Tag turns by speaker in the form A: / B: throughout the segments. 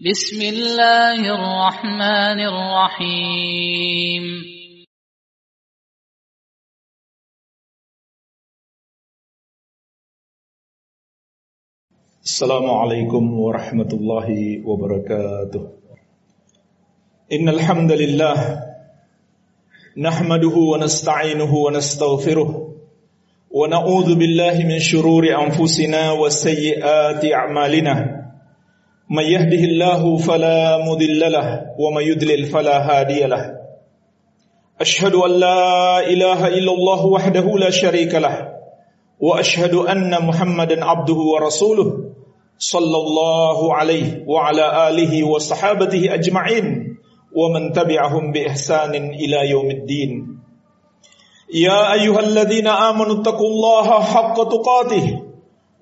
A: بسم الله الرحمن الرحيم.
B: السلام عليكم ورحمة الله وبركاته. إن الحمد لله نحمده ونستعينه ونستغفره ونعوذ بالله من شرور أنفسنا وسيئات أعمالنا. من يهده الله فلا مضل له ومن يضلل فلا هادي له. أشهد أن لا إله إلا الله وحده لا شريك له وأشهد أن محمدا عبده ورسوله صلى الله عليه وعلى آله وصحابته أجمعين ومن تبعهم بإحسان إلى يوم الدين. يا أيها الذين آمنوا اتقوا الله حق تقاته.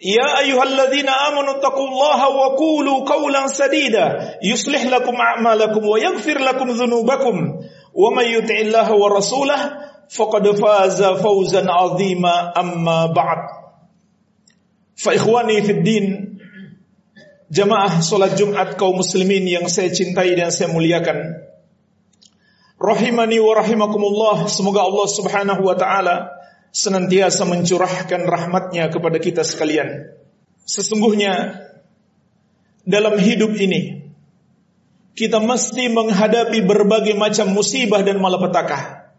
B: يا أيها الذين آمنوا اتقوا الله وقولوا قولا سديدا يصلح لكم أعمالكم ويغفر لكم ذنوبكم ومن يطع الله ورسوله فقد فاز فوزا عظيما أما بعد فإخواني في الدين Jamaah sholat Jumat kaum muslimin yang saya cintai dan saya muliakan Rahimani wa rahimakumullah Semoga Allah subhanahu wa ta'ala senantiasa mencurahkan rahmatnya kepada kita sekalian. Sesungguhnya dalam hidup ini kita mesti menghadapi berbagai macam musibah dan malapetaka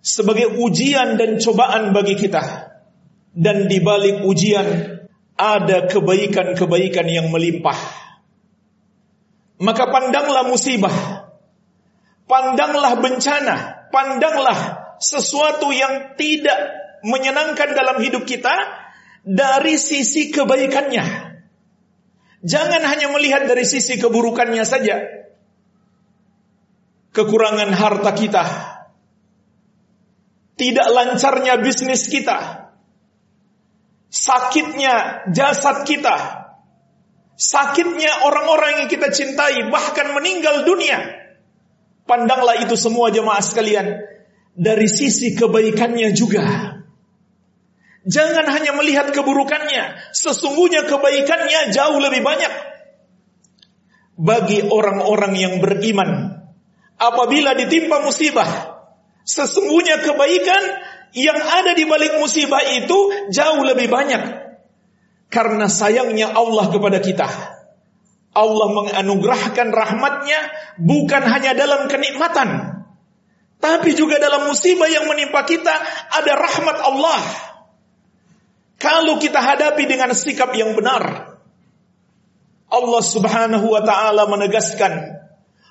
B: sebagai ujian dan cobaan bagi kita. Dan di balik ujian ada kebaikan-kebaikan yang melimpah. Maka pandanglah musibah, pandanglah bencana, pandanglah sesuatu yang tidak menyenangkan dalam hidup kita dari sisi kebaikannya. Jangan hanya melihat dari sisi keburukannya saja. Kekurangan harta kita, tidak lancarnya bisnis kita, sakitnya jasad kita, sakitnya orang-orang yang kita cintai, bahkan meninggal dunia. Pandanglah itu semua jemaah sekalian dari sisi kebaikannya juga. Jangan hanya melihat keburukannya, sesungguhnya kebaikannya jauh lebih banyak. Bagi orang-orang yang beriman, apabila ditimpa musibah, sesungguhnya kebaikan yang ada di balik musibah itu jauh lebih banyak. Karena sayangnya Allah kepada kita. Allah menganugerahkan rahmatnya bukan hanya dalam kenikmatan, tapi juga dalam musibah yang menimpa kita ada rahmat Allah. Kalau kita hadapi dengan sikap yang benar. Allah Subhanahu wa taala menegaskan,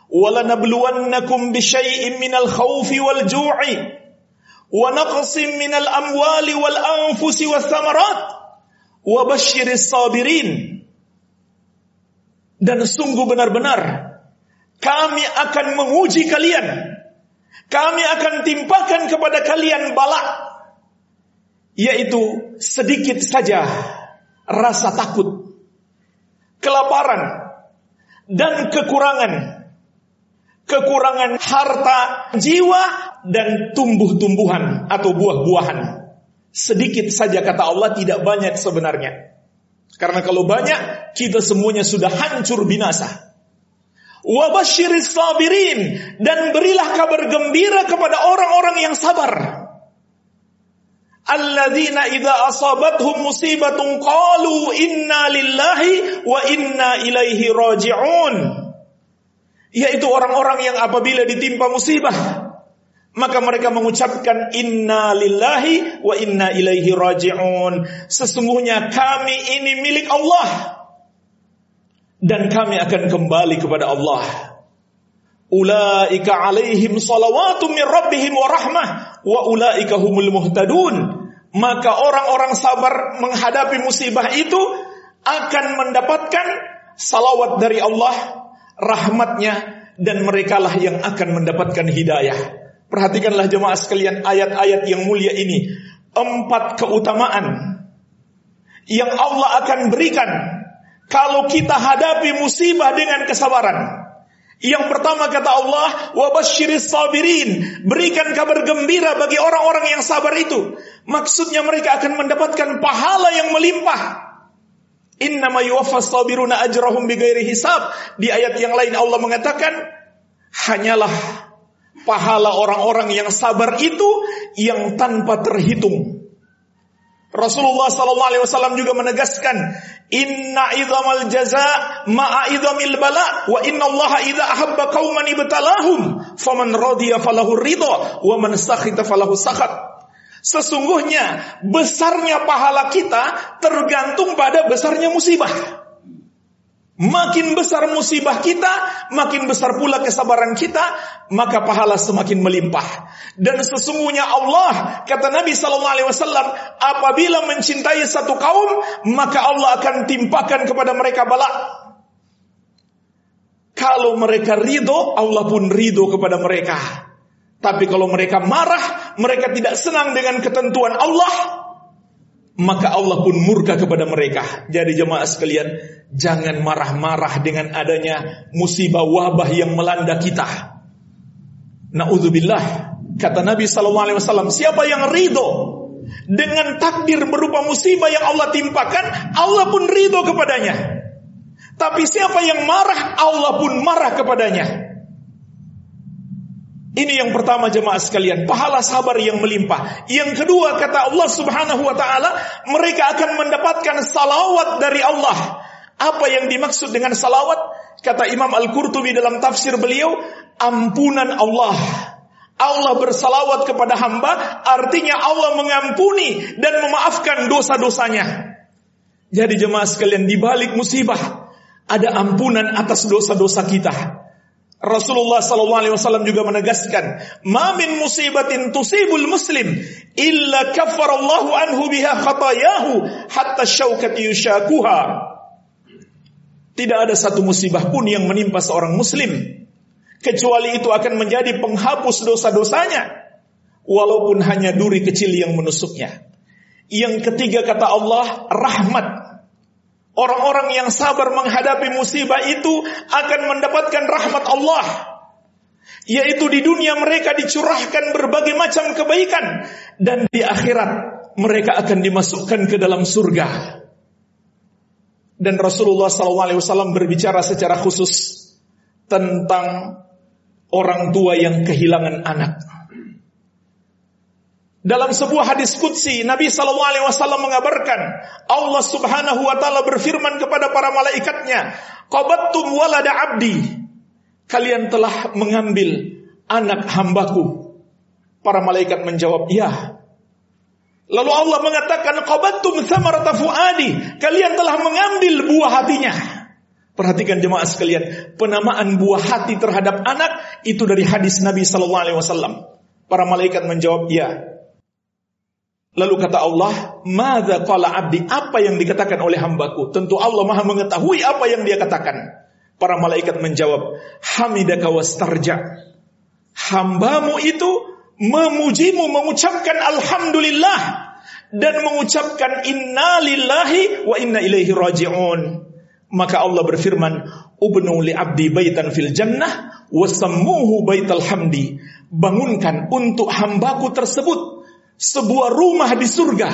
B: "Walanabluwannakum bisyai'in minal khaufi wal ju'i wa naqsin minal amwali wal samarat wa sabirin." Dan sungguh benar-benar kami akan menguji kalian kami akan timpakan kepada kalian balak yaitu sedikit saja rasa takut, kelaparan dan kekurangan. Kekurangan harta, jiwa dan tumbuh-tumbuhan atau buah-buahan. Sedikit saja kata Allah tidak banyak sebenarnya. Karena kalau banyak kita semuanya sudah hancur binasa. Wabashiris sabirin dan berilah kabar gembira kepada orang-orang yang sabar. Alladzina idza asabathum musibatun qalu inna lillahi wa inna ilaihi raji'un. Yaitu orang-orang yang apabila ditimpa musibah maka mereka mengucapkan inna lillahi wa inna ilaihi raji'un. Sesungguhnya kami ini milik Allah dan kami akan kembali kepada Allah. Ulaika alaihim salawatu min rabbihim wa rahmah wa ulaika humul muhtadun. Maka orang-orang sabar menghadapi musibah itu akan mendapatkan salawat dari Allah, rahmatnya dan merekalah yang akan mendapatkan hidayah. Perhatikanlah jemaah sekalian ayat-ayat yang mulia ini. Empat keutamaan yang Allah akan berikan kalau kita hadapi musibah dengan kesabaran. Yang pertama kata Allah, wabashiris sabirin, berikan kabar gembira bagi orang-orang yang sabar itu. Maksudnya mereka akan mendapatkan pahala yang melimpah. Innama sabiruna ajrahum hisab. Di ayat yang lain Allah mengatakan, hanyalah pahala orang-orang yang sabar itu yang tanpa terhitung. Rasulullah sallallahu alaihi wasallam juga menegaskan, "Inna idzamal jaza ma'a idzamil bala wa inna Allah idza ahabba qauman ibtalahum faman radiya falahu ridha wa man sakhita falahu sakhat." Sesungguhnya besarnya pahala kita tergantung pada besarnya musibah. Makin besar musibah kita, makin besar pula kesabaran kita, maka pahala semakin melimpah. Dan sesungguhnya Allah, kata Nabi Sallallahu Alaihi Wasallam, apabila mencintai satu kaum, maka Allah akan timpakan kepada mereka bala. Kalau mereka ridho, Allah pun ridho kepada mereka. Tapi kalau mereka marah, mereka tidak senang dengan ketentuan Allah, maka Allah pun murka kepada mereka. Jadi jemaah sekalian, jangan marah-marah dengan adanya musibah wabah yang melanda kita. Nauzubillah. Kata Nabi sallallahu alaihi wasallam, siapa yang ridho dengan takdir berupa musibah yang Allah timpakan, Allah pun ridho kepadanya. Tapi siapa yang marah, Allah pun marah kepadanya. Ini yang pertama jemaah sekalian, pahala sabar yang melimpah. Yang kedua kata Allah Subhanahu wa taala, mereka akan mendapatkan salawat dari Allah. Apa yang dimaksud dengan salawat? Kata Imam Al-Qurtubi dalam tafsir beliau, ampunan Allah. Allah bersalawat kepada hamba, artinya Allah mengampuni dan memaafkan dosa-dosanya. Jadi jemaah sekalian, di balik musibah, ada ampunan atas dosa-dosa kita. Rasulullah sallallahu alaihi wasallam juga menegaskan, "Ma min musibatin tusibul muslim illa kaffarallahu anhu biha khatayahu hatta syaukati yushakuha." Tidak ada satu musibah pun yang menimpa seorang muslim kecuali itu akan menjadi penghapus dosa-dosanya walaupun hanya duri kecil yang menusuknya. Yang ketiga kata Allah, rahmat Orang-orang yang sabar menghadapi musibah itu akan mendapatkan rahmat Allah. Yaitu di dunia mereka dicurahkan berbagai macam kebaikan. Dan di akhirat mereka akan dimasukkan ke dalam surga. Dan Rasulullah SAW berbicara secara khusus tentang orang tua yang kehilangan anak. Dalam sebuah hadis kudsi, Nabi Shallallahu Alaihi Wasallam mengabarkan, Allah Subhanahu Wa Taala berfirman kepada para malaikatnya, "Qabattum walada abdi." Kalian telah mengambil anak hambaku. Para malaikat menjawab, "Ya." Lalu Allah mengatakan, "Qabattum samarata fuadi." Kalian telah mengambil buah hatinya. Perhatikan jemaah sekalian, penamaan buah hati terhadap anak itu dari hadis Nabi Shallallahu Alaihi Wasallam. Para malaikat menjawab, "Ya." Lalu kata Allah, "Madza qala abdi?" Apa yang dikatakan oleh hambaku? Tentu Allah Maha mengetahui apa yang dia katakan. Para malaikat menjawab, "Hamidaka wastarja." Hambamu itu memujimu, mengucapkan alhamdulillah dan mengucapkan inna lillahi wa inna ilaihi raji'un. Maka Allah berfirman, "Ubnu li abdi baitan fil jannah wa sammuhu baital hamdi." Bangunkan untuk hambaku tersebut sebuah rumah di surga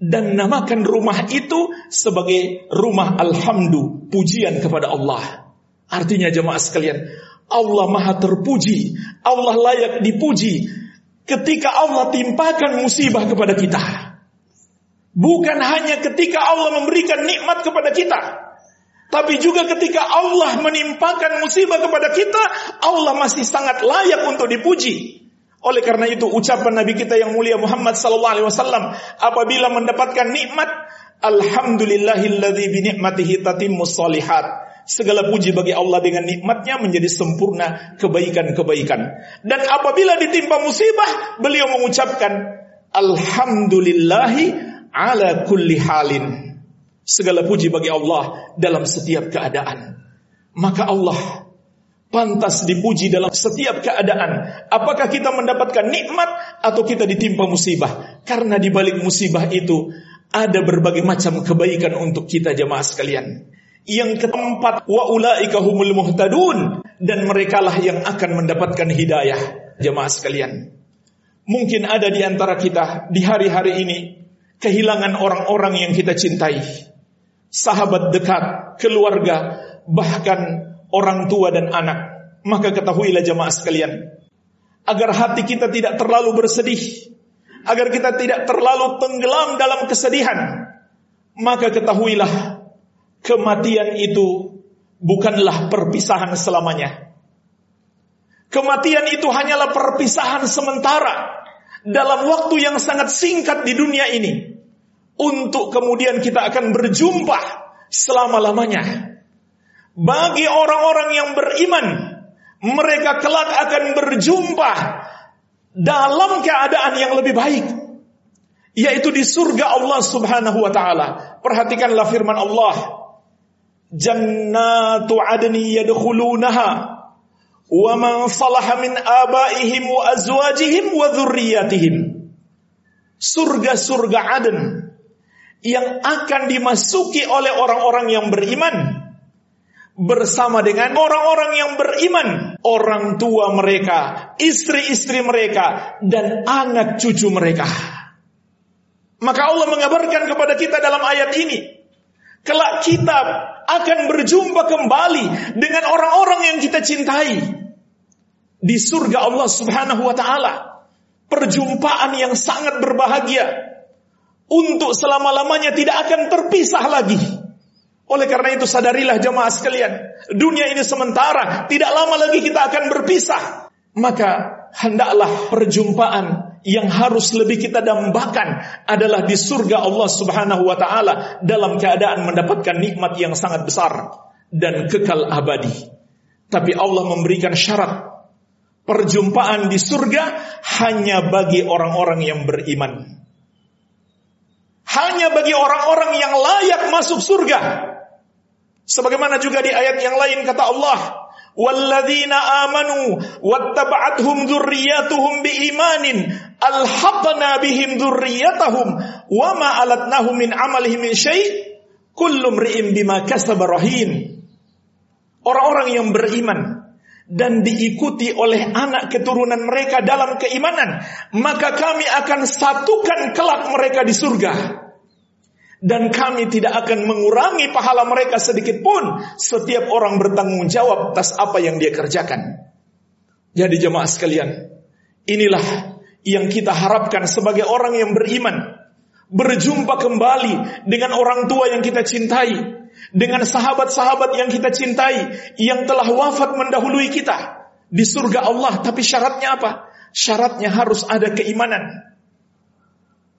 B: dan namakan rumah itu sebagai rumah alhamdu, pujian kepada Allah. Artinya jemaah sekalian, Allah maha terpuji, Allah layak dipuji ketika Allah timpakan musibah kepada kita. Bukan hanya ketika Allah memberikan nikmat kepada kita, tapi juga ketika Allah menimpakan musibah kepada kita, Allah masih sangat layak untuk dipuji. Oleh karena itu ucapan Nabi kita yang mulia Muhammad sallallahu alaihi wasallam apabila mendapatkan nikmat alhamdulillahilladzi bi ni'matihi tatimmus solihat. Segala puji bagi Allah dengan nikmatnya menjadi sempurna kebaikan-kebaikan. Dan apabila ditimpa musibah, beliau mengucapkan alhamdulillahi ala kulli halin. Segala puji bagi Allah dalam setiap keadaan. Maka Allah pantas dipuji dalam setiap keadaan. Apakah kita mendapatkan nikmat atau kita ditimpa musibah? Karena di balik musibah itu ada berbagai macam kebaikan untuk kita jemaah sekalian. Yang keempat, wa ulaika humul muhtadun dan merekalah yang akan mendapatkan hidayah jemaah sekalian. Mungkin ada di antara kita di hari-hari ini kehilangan orang-orang yang kita cintai. Sahabat dekat, keluarga, bahkan orang tua dan anak. Maka ketahuilah jemaah sekalian, agar hati kita tidak terlalu bersedih, agar kita tidak terlalu tenggelam dalam kesedihan, maka ketahuilah kematian itu bukanlah perpisahan selamanya. Kematian itu hanyalah perpisahan sementara dalam waktu yang sangat singkat di dunia ini. Untuk kemudian kita akan berjumpa selama-lamanya bagi orang-orang yang beriman, mereka kelak akan berjumpa dalam keadaan yang lebih baik, yaitu di surga Allah Subhanahu wa taala. Perhatikanlah firman Allah, "Jannatu adni yadkhulunaha wa man salaha min abaihim wa azwajihim wa dzurriyyatihim." Surga-surga Aden yang akan dimasuki oleh orang-orang yang beriman bersama dengan orang-orang yang beriman, orang tua mereka, istri-istri mereka, dan anak cucu mereka. Maka Allah mengabarkan kepada kita dalam ayat ini, kelak kita akan berjumpa kembali dengan orang-orang yang kita cintai di surga Allah Subhanahu wa taala. Perjumpaan yang sangat berbahagia untuk selama-lamanya tidak akan terpisah lagi oleh karena itu sadarilah jemaah sekalian, dunia ini sementara, tidak lama lagi kita akan berpisah. Maka hendaklah perjumpaan yang harus lebih kita dambakan adalah di surga Allah Subhanahu wa taala dalam keadaan mendapatkan nikmat yang sangat besar dan kekal abadi. Tapi Allah memberikan syarat perjumpaan di surga hanya bagi orang-orang yang beriman. Hanya bagi orang-orang yang layak masuk surga. Sebagaimana juga di ayat yang lain kata Allah, "Walladzina amanu wattaba'athum dzurriyyatuhum biimanin alhaqna bihim dzurriyyatahum wama alatnahum min amalihim min syai' kullu mri'in bima kasaba rahin." Orang-orang yang beriman dan diikuti oleh anak keturunan mereka dalam keimanan, maka kami akan satukan kelak mereka di surga dan kami tidak akan mengurangi pahala mereka sedikit pun setiap orang bertanggung jawab atas apa yang dia kerjakan. Jadi jemaah sekalian, inilah yang kita harapkan sebagai orang yang beriman. Berjumpa kembali dengan orang tua yang kita cintai, dengan sahabat-sahabat yang kita cintai, yang telah wafat mendahului kita di surga Allah. Tapi syaratnya apa? Syaratnya harus ada keimanan.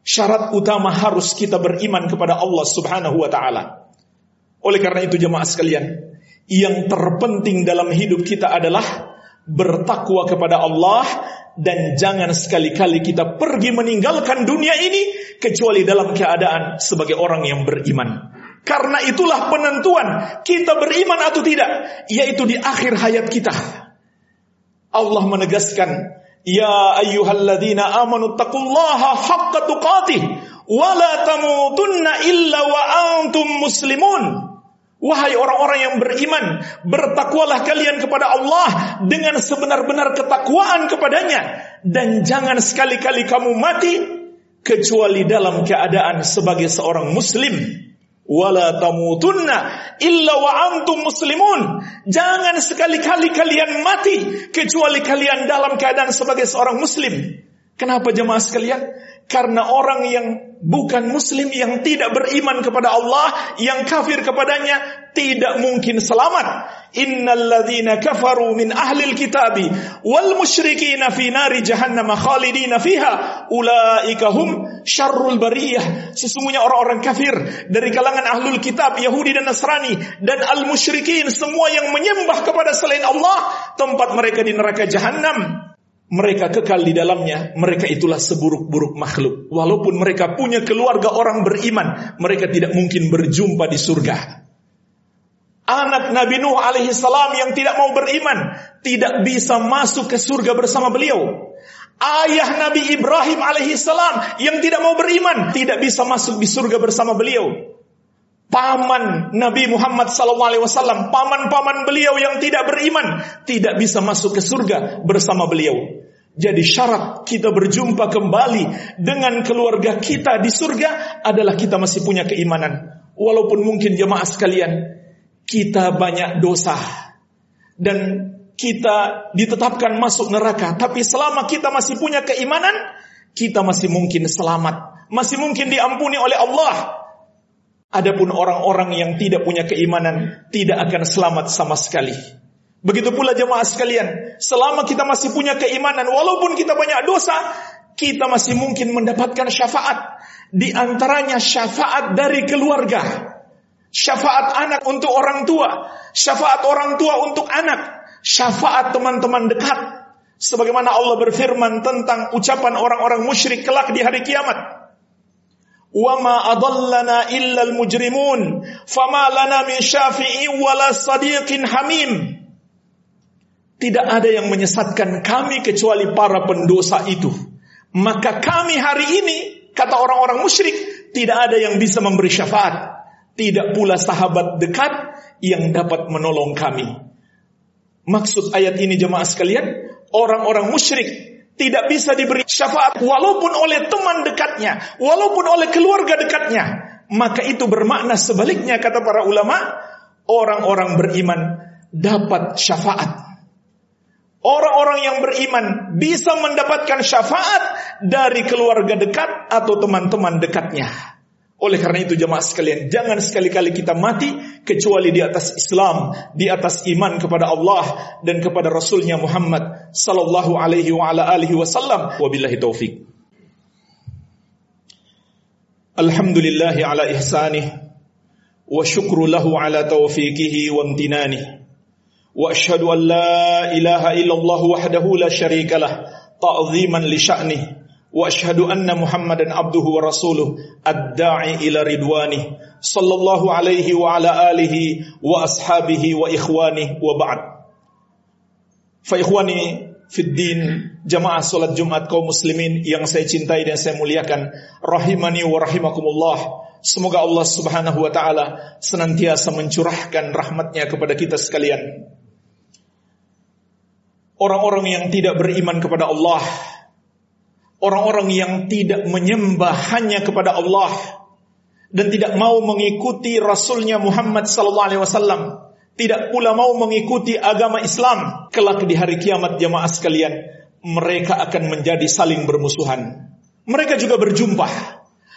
B: Syarat utama harus kita beriman kepada Allah Subhanahu wa taala. Oleh karena itu jemaah sekalian, yang terpenting dalam hidup kita adalah bertakwa kepada Allah dan jangan sekali-kali kita pergi meninggalkan dunia ini kecuali dalam keadaan sebagai orang yang beriman. Karena itulah penentuan kita beriman atau tidak, yaitu di akhir hayat kita. Allah menegaskan Ya ayyuhalladzina amanu taqullaha haqqa tuqatih wa la tamutunna illa wa antum muslimun. Wahai orang-orang yang beriman, bertakwalah kalian kepada Allah dengan sebenar-benar ketakwaan kepadanya dan jangan sekali-kali kamu mati kecuali dalam keadaan sebagai seorang muslim wala tamutunna illa wa antum muslimun. Jangan sekali-kali kalian mati kecuali kalian dalam keadaan sebagai seorang muslim. Kenapa jemaah sekalian? Karena orang yang bukan muslim yang tidak beriman kepada Allah, yang kafir kepadanya tidak mungkin selamat. Innalladzina kafaru min ahlil kitabi wal musyrikina fi nari jahannam khalidina fiha ulaika hum syarrul bariyah. Sesungguhnya orang-orang kafir dari kalangan ahlul kitab Yahudi dan Nasrani dan al musyrikin semua yang menyembah kepada selain Allah tempat mereka di neraka jahanam mereka kekal di dalamnya, mereka itulah seburuk-buruk makhluk. Walaupun mereka punya keluarga orang beriman, mereka tidak mungkin berjumpa di surga. anak Nabi Nuh alaihi salam yang tidak mau beriman tidak bisa masuk ke surga bersama beliau. Ayah Nabi Ibrahim alaihi salam yang tidak mau beriman tidak bisa masuk di surga bersama beliau. Paman Nabi Muhammad wasallam, paman-paman beliau yang tidak beriman tidak bisa masuk ke surga bersama beliau. Jadi syarat kita berjumpa kembali dengan keluarga kita di surga adalah kita masih punya keimanan. Walaupun mungkin jemaah sekalian, kita banyak dosa dan kita ditetapkan masuk neraka, tapi selama kita masih punya keimanan, kita masih mungkin selamat, masih mungkin diampuni oleh Allah. Adapun orang-orang yang tidak punya keimanan tidak akan selamat sama sekali. Begitu pula jemaah sekalian, selama kita masih punya keimanan, walaupun kita banyak dosa, kita masih mungkin mendapatkan syafaat. Di antaranya syafaat dari keluarga, syafaat anak untuk orang tua, syafaat orang tua untuk anak, syafaat teman-teman dekat. Sebagaimana Allah berfirman tentang ucapan orang-orang musyrik kelak di hari kiamat. وَمَا أَضَلَّنَا إِلَّا الْمُجْرِمُونَ فَمَا لَنَا مِنْ شَافِئِ وَلَا صَدِيقٍ حَمِيمٍ tidak ada yang menyesatkan kami kecuali para pendosa itu. Maka kami hari ini, kata orang-orang musyrik, tidak ada yang bisa memberi syafaat. Tidak pula sahabat dekat yang dapat menolong kami. Maksud ayat ini jemaah sekalian, orang-orang musyrik tidak bisa diberi syafaat walaupun oleh teman dekatnya, walaupun oleh keluarga dekatnya. Maka itu bermakna sebaliknya kata para ulama, orang-orang beriman dapat syafaat. Orang-orang yang beriman bisa mendapatkan syafaat dari keluarga dekat atau teman-teman dekatnya. Oleh karena itu jemaah sekalian, jangan sekali-kali kita mati kecuali di atas Islam, di atas iman kepada Allah dan kepada Rasulnya Muhammad sallallahu alaihi wa ala alihi wasallam. Wabillahi taufik. Alhamdulillah ala ihsanih wa syukru lahu ala taufiqihi wa amtinani. Wa ashhadu an la ilaha illallah wahdahu la syarika lah ta'ziman li sya'nihi واشهد ان محمدا عبده ورسوله الداعي الى رضوانه صلى الله عليه وعلى اله واصحابه واخوانه وبعد فاخواني في الدين jamaah salat Jumat kaum muslimin yang saya cintai dan saya muliakan rahimani wa rahimakumullah semoga Allah Subhanahu wa taala senantiasa mencurahkan rahmatnya kepada kita sekalian orang-orang yang tidak beriman kepada Allah orang-orang yang tidak menyembah hanya kepada Allah dan tidak mau mengikuti Rasulnya Muhammad wasallam, tidak pula mau mengikuti agama Islam, kelak di hari kiamat jamaah sekalian, mereka akan menjadi saling bermusuhan. Mereka juga berjumpa.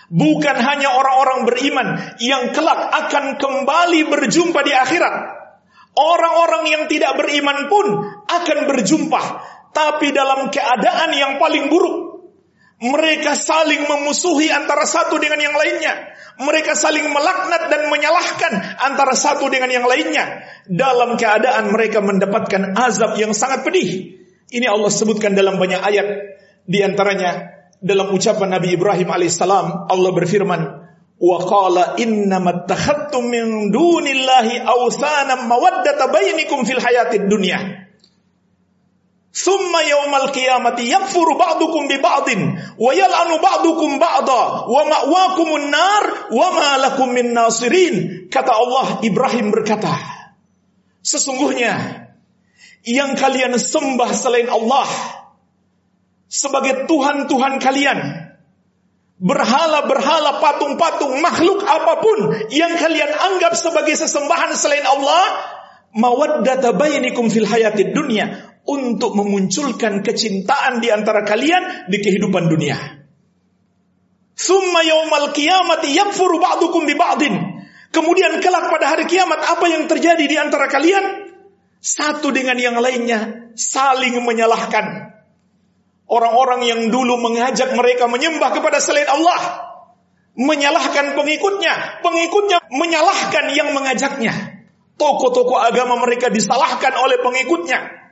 B: Bukan hanya orang-orang beriman yang kelak akan kembali berjumpa di akhirat. Orang-orang yang tidak beriman pun akan berjumpa, tapi dalam keadaan yang paling buruk. Mereka saling memusuhi antara satu dengan yang lainnya. Mereka saling melaknat dan menyalahkan antara satu dengan yang lainnya. Dalam keadaan mereka mendapatkan azab yang sangat pedih. Ini Allah sebutkan dalam banyak ayat. Di antaranya dalam ucapan Nabi Ibrahim alaihissalam Allah berfirman, "Wa qala innama takhadtum min dunillahi awthanan mawaddata bainikum fil hayatid dunya." Summa yawmal qiyamati yakfuru ba'dukum bi ba'din wa yal'anu ba'dukum ba'da wa ma'wakumun nar wa ma lakum min nasirin. Kata Allah Ibrahim berkata, sesungguhnya yang kalian sembah selain Allah sebagai Tuhan-Tuhan kalian berhala-berhala patung-patung makhluk apa pun yang kalian anggap sebagai sesembahan selain Allah mawaddata bainikum fil hayatid dunya untuk memunculkan kecintaan di antara kalian di kehidupan dunia. Summa yaumal qiyamati yakfuru ba'dukum bi ba'din. Kemudian kelak pada hari kiamat apa yang terjadi di antara kalian? Satu dengan yang lainnya saling menyalahkan. Orang-orang yang dulu mengajak mereka menyembah kepada selain Allah menyalahkan pengikutnya, pengikutnya menyalahkan yang mengajaknya. Tokoh-tokoh agama mereka disalahkan oleh pengikutnya.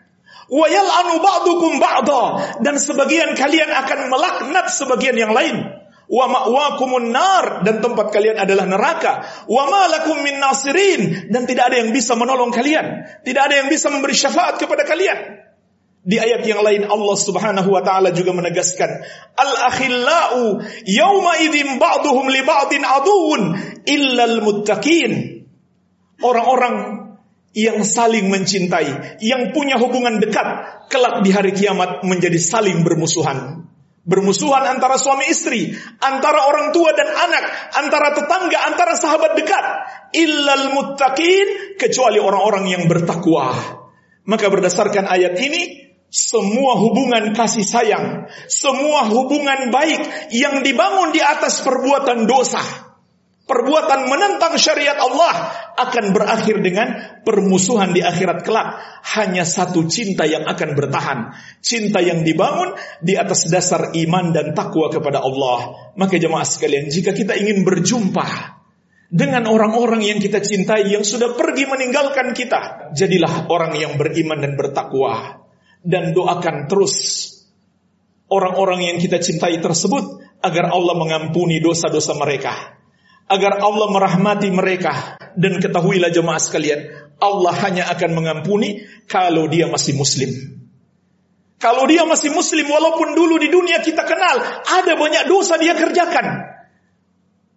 B: Wayal anu ba'dukum ba'da dan sebagian kalian akan melaknat sebagian yang lain. wa ma'wakumun nar. Dan tempat kalian adalah neraka. Wa ma lakum min nasirin. Dan tidak ada yang bisa menolong kalian. Tidak ada yang bisa memberi syafaat kepada kalian. Di ayat yang lain Allah Subhanahu wa taala juga menegaskan al akhillau yauma idzin ba'duhum li ba'din aduun illal muttaqin. Orang-orang yang saling mencintai yang punya hubungan dekat kelak di hari kiamat menjadi saling bermusuhan Bermusuhan antara suami istri, antara orang tua dan anak, antara tetangga, antara sahabat dekat. Illal muttaqin, kecuali orang-orang yang bertakwa. Maka berdasarkan ayat ini, semua hubungan kasih sayang, semua hubungan baik yang dibangun di atas perbuatan dosa, perbuatan menentang syariat Allah akan berakhir dengan permusuhan di akhirat kelak. Hanya satu cinta yang akan bertahan. Cinta yang dibangun di atas dasar iman dan takwa kepada Allah. Maka jemaah sekalian, jika kita ingin berjumpa dengan orang-orang yang kita cintai yang sudah pergi meninggalkan kita, jadilah orang yang beriman dan bertakwa dan doakan terus orang-orang yang kita cintai tersebut agar Allah mengampuni dosa-dosa mereka agar Allah merahmati mereka dan ketahuilah jemaah sekalian Allah hanya akan mengampuni kalau dia masih muslim. Kalau dia masih muslim walaupun dulu di dunia kita kenal ada banyak dosa dia kerjakan.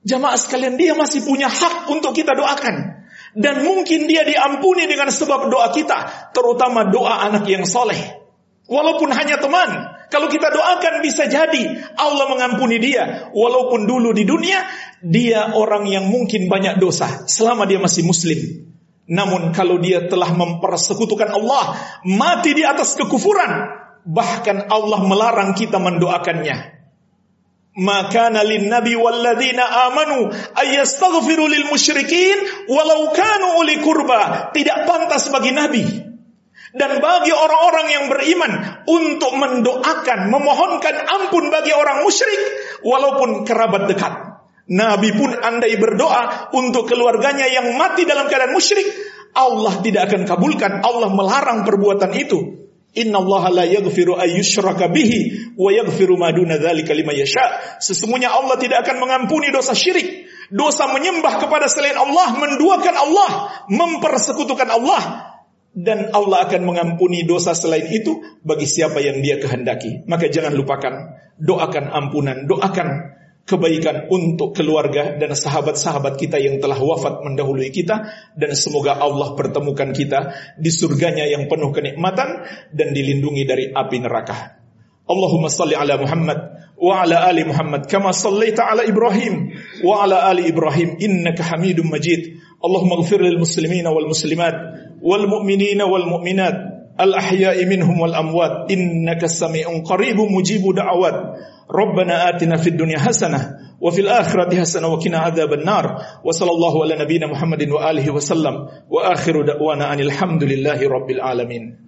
B: Jemaah sekalian dia masih punya hak untuk kita doakan. Dan mungkin dia diampuni dengan sebab doa kita terutama doa anak yang soleh. Walaupun hanya teman kalau kita doakan bisa jadi Allah mengampuni dia. Walaupun dulu di dunia dia orang yang mungkin banyak dosa selama dia masih muslim. Namun kalau dia telah mempersekutukan Allah, mati di atas kekufuran, bahkan Allah melarang kita mendoakannya. Maka lin nabi walladzina amanu ayastaghfiru lil musyrikin walau kanu uli kurba. Tidak pantas bagi nabi dan bagi orang-orang yang beriman untuk mendoakan, memohonkan ampun bagi orang musyrik walaupun kerabat dekat. Nabi pun andai berdoa untuk keluarganya yang mati dalam keadaan musyrik, Allah tidak akan kabulkan. Allah melarang perbuatan itu. Inna Allah la yaghfiru ayyushraka bihi wa yaghfiru yasha. Sesungguhnya Allah tidak akan mengampuni dosa syirik, dosa menyembah kepada selain Allah, menduakan Allah, mempersekutukan Allah dan Allah akan mengampuni dosa selain itu bagi siapa yang Dia kehendaki. Maka jangan lupakan doakan ampunan, doakan kebaikan untuk keluarga dan sahabat-sahabat kita yang telah wafat mendahului kita dan semoga Allah pertemukan kita di surganya yang penuh kenikmatan dan dilindungi dari api neraka. Allahumma salli ala Muhammad wa ala ali Muhammad kama sallaita ala Ibrahim wa ala ali Ibrahim innaka Hamidum Majid. Allahumma ighfir lil muslimina wal muslimat wal mu'minina wal mu'minat الأحياء منهم والأموات. إنك السميع قريب مجيب دعوات. ربنا آتنا في الدنيا حسنة وفي الآخرة حسنة وقنا عذاب النار. وصلى الله على نبينا محمد وآله وسلم. وآخر دعوانا أن الحمد لله رب العالمين.